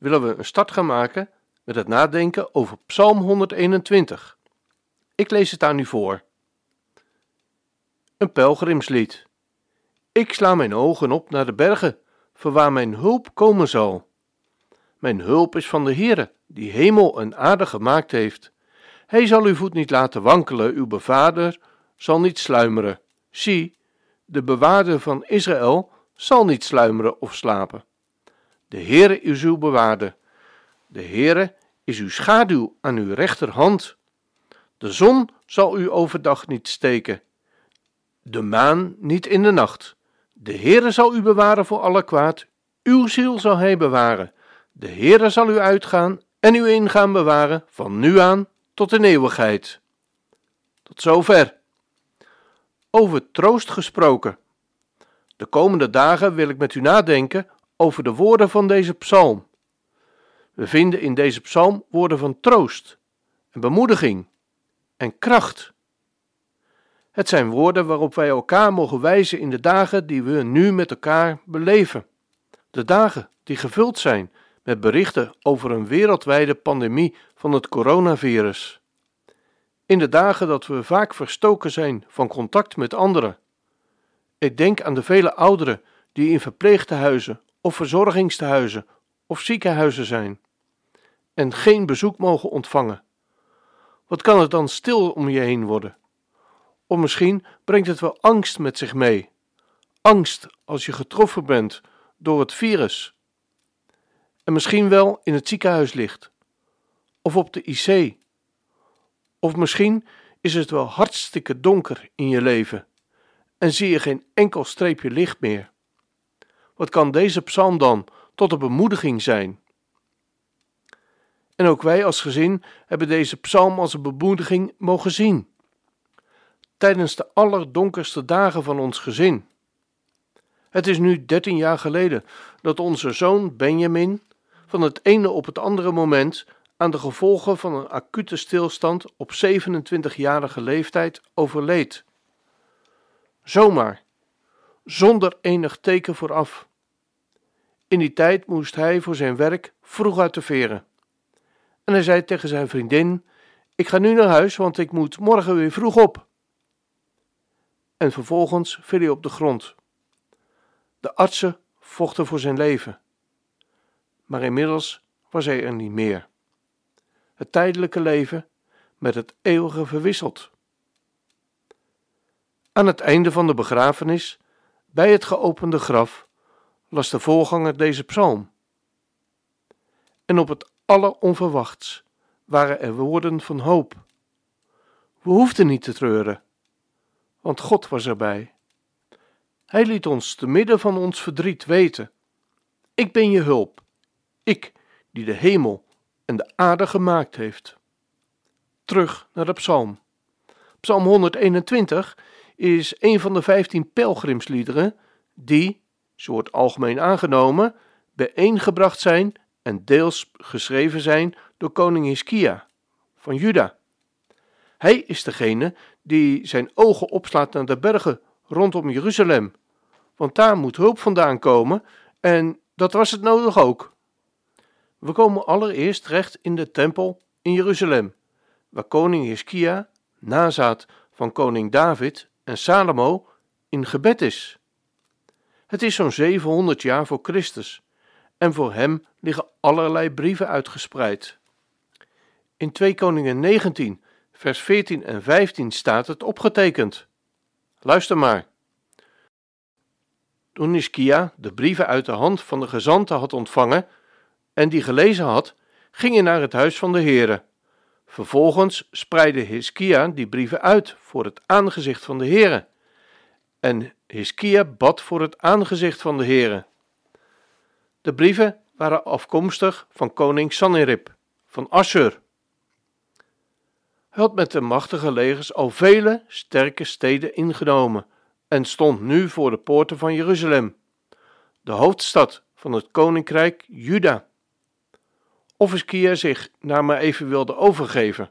willen we een start gaan maken met het nadenken over Psalm 121. Ik lees het aan u voor. Een pelgrimslied. Ik sla mijn ogen op naar de bergen, voor waar mijn hulp komen zal. Mijn hulp is van de Heere, die hemel en aarde gemaakt heeft. Hij zal uw voet niet laten wankelen, uw bevader zal niet sluimeren. Zie, de bewaarder van Israël zal niet sluimeren of slapen. De Heere is uw bewaarder. De Heere is uw schaduw aan uw rechterhand. De zon zal u overdag niet steken, de maan niet in de nacht. De Heere zal u bewaren voor alle kwaad, uw ziel zal hij bewaren. De Heere zal u uitgaan en uw ingaan bewaren van nu aan tot in eeuwigheid. Tot zover. Over troost gesproken. De komende dagen wil ik met u nadenken over de woorden van deze psalm. We vinden in deze psalm woorden van troost en bemoediging en kracht. Het zijn woorden waarop wij elkaar mogen wijzen in de dagen die we nu met elkaar beleven. De dagen die gevuld zijn met berichten over een wereldwijde pandemie van het coronavirus. In de dagen dat we vaak verstoken zijn van contact met anderen. Ik denk aan de vele ouderen die in verpleegtehuizen of verzorgingstehuizen of ziekenhuizen zijn en geen bezoek mogen ontvangen. Wat kan het dan stil om je heen worden? Of misschien brengt het wel angst met zich mee. Angst als je getroffen bent door het virus. En misschien wel in het ziekenhuis ligt. Of op de IC. Of misschien is het wel hartstikke donker in je leven en zie je geen enkel streepje licht meer. Wat kan deze psalm dan tot een bemoediging zijn? En ook wij als gezin hebben deze psalm als een bemoediging mogen zien. Tijdens de allerdonkerste dagen van ons gezin. Het is nu dertien jaar geleden dat onze zoon Benjamin van het ene op het andere moment aan de gevolgen van een acute stilstand op 27-jarige leeftijd overleed. Zomaar, zonder enig teken vooraf. In die tijd moest hij voor zijn werk vroeg uit de veren. En hij zei tegen zijn vriendin: Ik ga nu naar huis, want ik moet morgen weer vroeg op. En vervolgens viel hij op de grond. De artsen vochten voor zijn leven. Maar inmiddels was hij er niet meer. Het tijdelijke leven met het eeuwige verwisseld. Aan het einde van de begrafenis, bij het geopende graf, las de voorganger deze psalm. En op het alleronverwachts waren er woorden van hoop. We hoefden niet te treuren, want God was erbij. Hij liet ons te midden van ons verdriet weten: Ik ben je hulp, ik die de hemel en de aarde gemaakt heeft. Terug naar de psalm. Psalm 121 is een van de vijftien pelgrimsliederen die, zo wordt algemeen aangenomen, bijeengebracht zijn en deels geschreven zijn door koning Hiskia van Juda. Hij is degene die zijn ogen opslaat naar de bergen rondom Jeruzalem, want daar moet hulp vandaan komen en dat was het nodig ook. We komen allereerst terecht in de tempel in Jeruzalem, waar koning Hiskia, nazaat van koning David en Salomo, in gebed is. Het is zo'n 700 jaar voor Christus en voor hem liggen allerlei brieven uitgespreid. In 2 Koningen 19, vers 14 en 15 staat het opgetekend. Luister maar. Toen Hiskia de brieven uit de hand van de gezanten had ontvangen en die gelezen had, ging hij naar het huis van de Heere. Vervolgens spreidde Hiskia die brieven uit voor het aangezicht van de Heere. En Hiskia bad voor het aangezicht van de Heere. De brieven waren afkomstig van koning Sanherib van Assur. Hij had met de machtige legers al vele sterke steden ingenomen en stond nu voor de poorten van Jeruzalem, de hoofdstad van het koninkrijk Juda. Of Hiskia zich naar maar even wilde overgeven,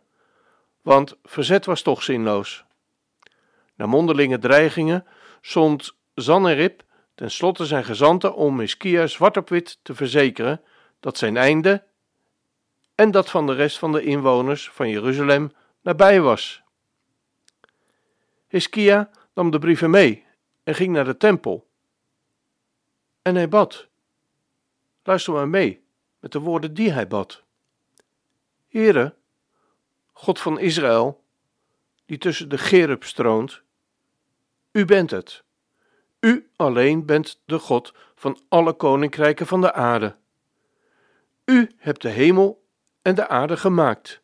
want verzet was toch zinloos. Na mondelinge dreigingen zond Zannerib tenslotte zijn gezanten om Hiskia zwart op wit te verzekeren dat zijn einde en dat van de rest van de inwoners van Jeruzalem nabij was. Hiskia nam de brieven mee en ging naar de tempel. En hij bad. Luister maar mee met de woorden die hij bad. Heere, God van Israël, die tussen de Gerub stroont, u bent het. U alleen bent de God van alle koninkrijken van de aarde. U hebt de hemel en de aarde gemaakt.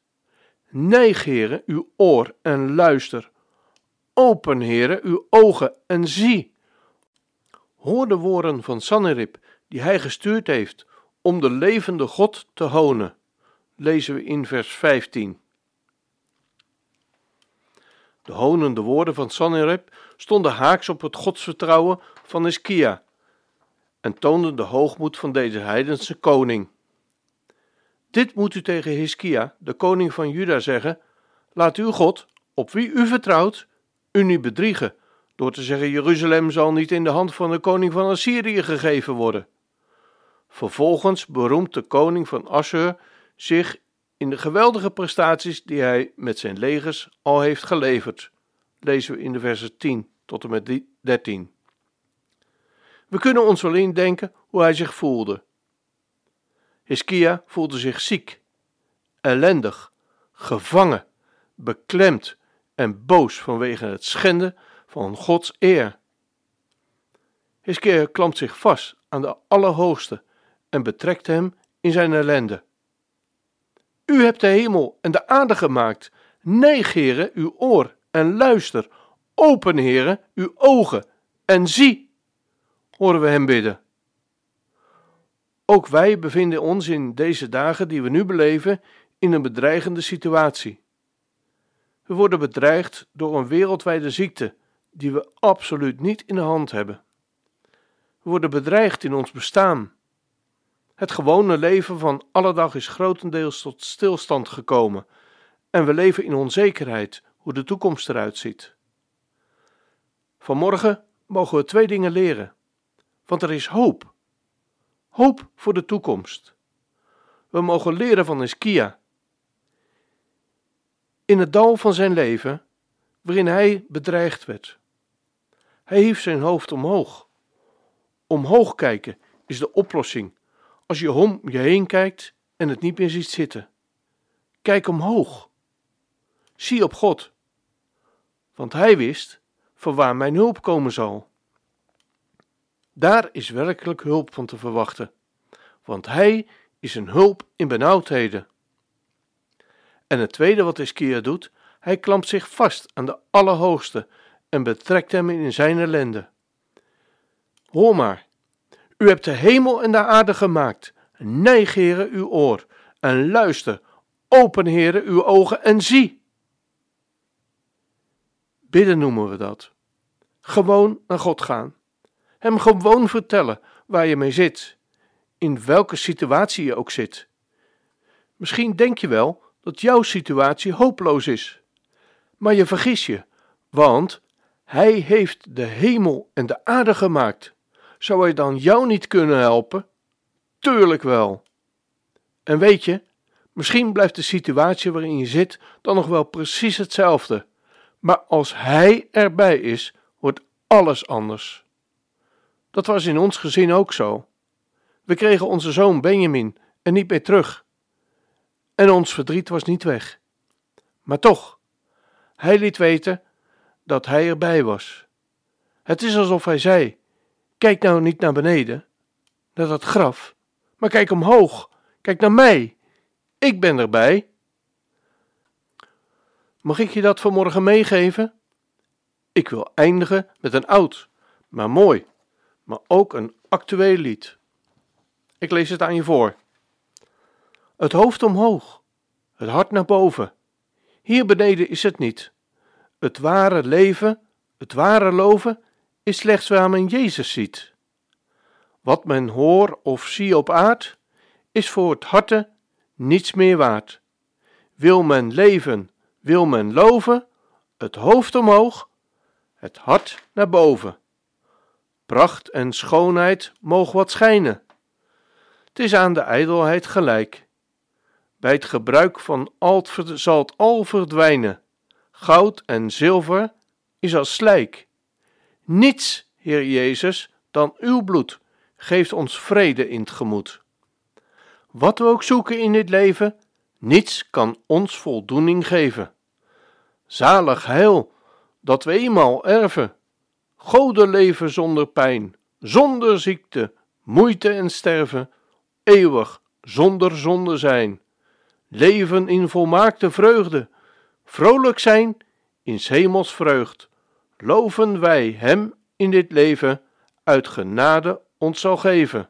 Neig, heren, uw oor en luister. Open, heren, uw ogen en zie. Hoor de woorden van Sanherib, die hij gestuurd heeft om de levende God te honen. Lezen we in vers 15. De honende woorden van Sanherib stonden haaks op het godsvertrouwen van Hiskia en toonden de hoogmoed van deze heidense koning. Dit moet u tegen Hiskia, de koning van Juda, zeggen: Laat uw God, op wie u vertrouwt, u niet bedriegen, door te zeggen: Jeruzalem zal niet in de hand van de koning van Assyrië gegeven worden. Vervolgens beroemt de koning van Assur zich in de geweldige prestaties die hij met zijn legers al heeft geleverd. Lezen we in de versen 10 tot en met 13. We kunnen ons wel indenken hoe hij zich voelde. Hiskia voelde zich ziek, ellendig, gevangen, beklemd en boos vanwege het schenden van Gods eer. Hiskia klampt zich vast aan de Allerhoogste en betrekt hem in zijn ellende. U hebt de hemel en de aarde gemaakt. Neig, heren, uw oor en luister. Open, heren, uw ogen en zie, horen we hem bidden. Ook wij bevinden ons in deze dagen die we nu beleven in een bedreigende situatie. We worden bedreigd door een wereldwijde ziekte die we absoluut niet in de hand hebben. We worden bedreigd in ons bestaan. Het gewone leven van alle dag is grotendeels tot stilstand gekomen en we leven in onzekerheid hoe de toekomst eruit ziet. Vanmorgen mogen we twee dingen leren, want er is hoop. Hoop voor de toekomst. We mogen leren van Hiskia. In het dal van zijn leven, waarin hij bedreigd werd. Hij hief zijn hoofd omhoog. Omhoog kijken is de oplossing als je om je heen kijkt en het niet meer ziet zitten. Kijk omhoog. Zie op God. Want hij wist van waar mijn hulp komen zal. Daar is werkelijk hulp van te verwachten, want hij is een hulp in benauwdheden. En het tweede wat Ischia doet, hij klampt zich vast aan de Allerhoogste en betrekt hem in zijn ellende. Hoor maar, u hebt de hemel en de aarde gemaakt. Neig, uw oor en luister. Open, heren, uw ogen en zie. Bidden noemen we dat. Gewoon naar God gaan. Hem gewoon vertellen waar je mee zit, in welke situatie je ook zit. Misschien denk je wel dat jouw situatie hopeloos is. Maar je vergis je, want Hij heeft de hemel en de aarde gemaakt. Zou hij dan jou niet kunnen helpen? Tuurlijk wel. En weet je, misschien blijft de situatie waarin je zit dan nog wel precies hetzelfde. Maar als hij erbij is, wordt alles anders. Dat was in ons gezin ook zo. We kregen onze zoon Benjamin en niet meer terug. En ons verdriet was niet weg. Maar toch, hij liet weten dat hij erbij was. Het is alsof hij zei: Kijk nou niet naar beneden, naar dat graf, maar kijk omhoog. Kijk naar mij. Ik ben erbij. Mag ik je dat vanmorgen meegeven? Ik wil eindigen met een oud, maar mooi, maar ook een actueel lied. Ik lees het aan je voor. Het hoofd omhoog, het hart naar boven. Hier beneden is het niet. Het ware leven, het ware loven, is slechts waar men Jezus ziet. Wat men hoor of zie op aard, is voor het harte niets meer waard. Wil men leven, wil men loven, het hoofd omhoog, het hart naar boven. Pracht en schoonheid mogen wat schijnen. Het is aan de ijdelheid gelijk. Bij het gebruik van alt zal het al verdwijnen. Goud en zilver is als slijk. Niets, Heer Jezus, dan uw bloed geeft ons vrede in het gemoed. Wat we ook zoeken in dit leven, niets kan ons voldoening geven. Zalig heil, dat we eenmaal erven. Goden leven zonder pijn, zonder ziekte, moeite en sterven, eeuwig zonder zonde zijn. Leven in volmaakte vreugde, vrolijk zijn in hemels vreugd. Loven wij Hem in dit leven uit genade ons zal geven.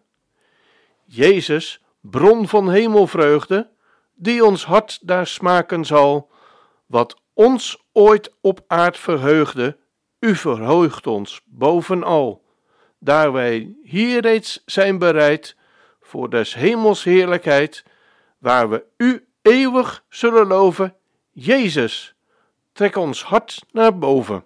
Jezus, bron van hemelvreugde, die ons hart daar smaken zal, wat ons ooit op aard verheugde, u verheugt ons bovenal, daar wij hier reeds zijn bereid voor des hemels heerlijkheid, waar we u eeuwig zullen loven, Jezus, trek ons hart naar boven.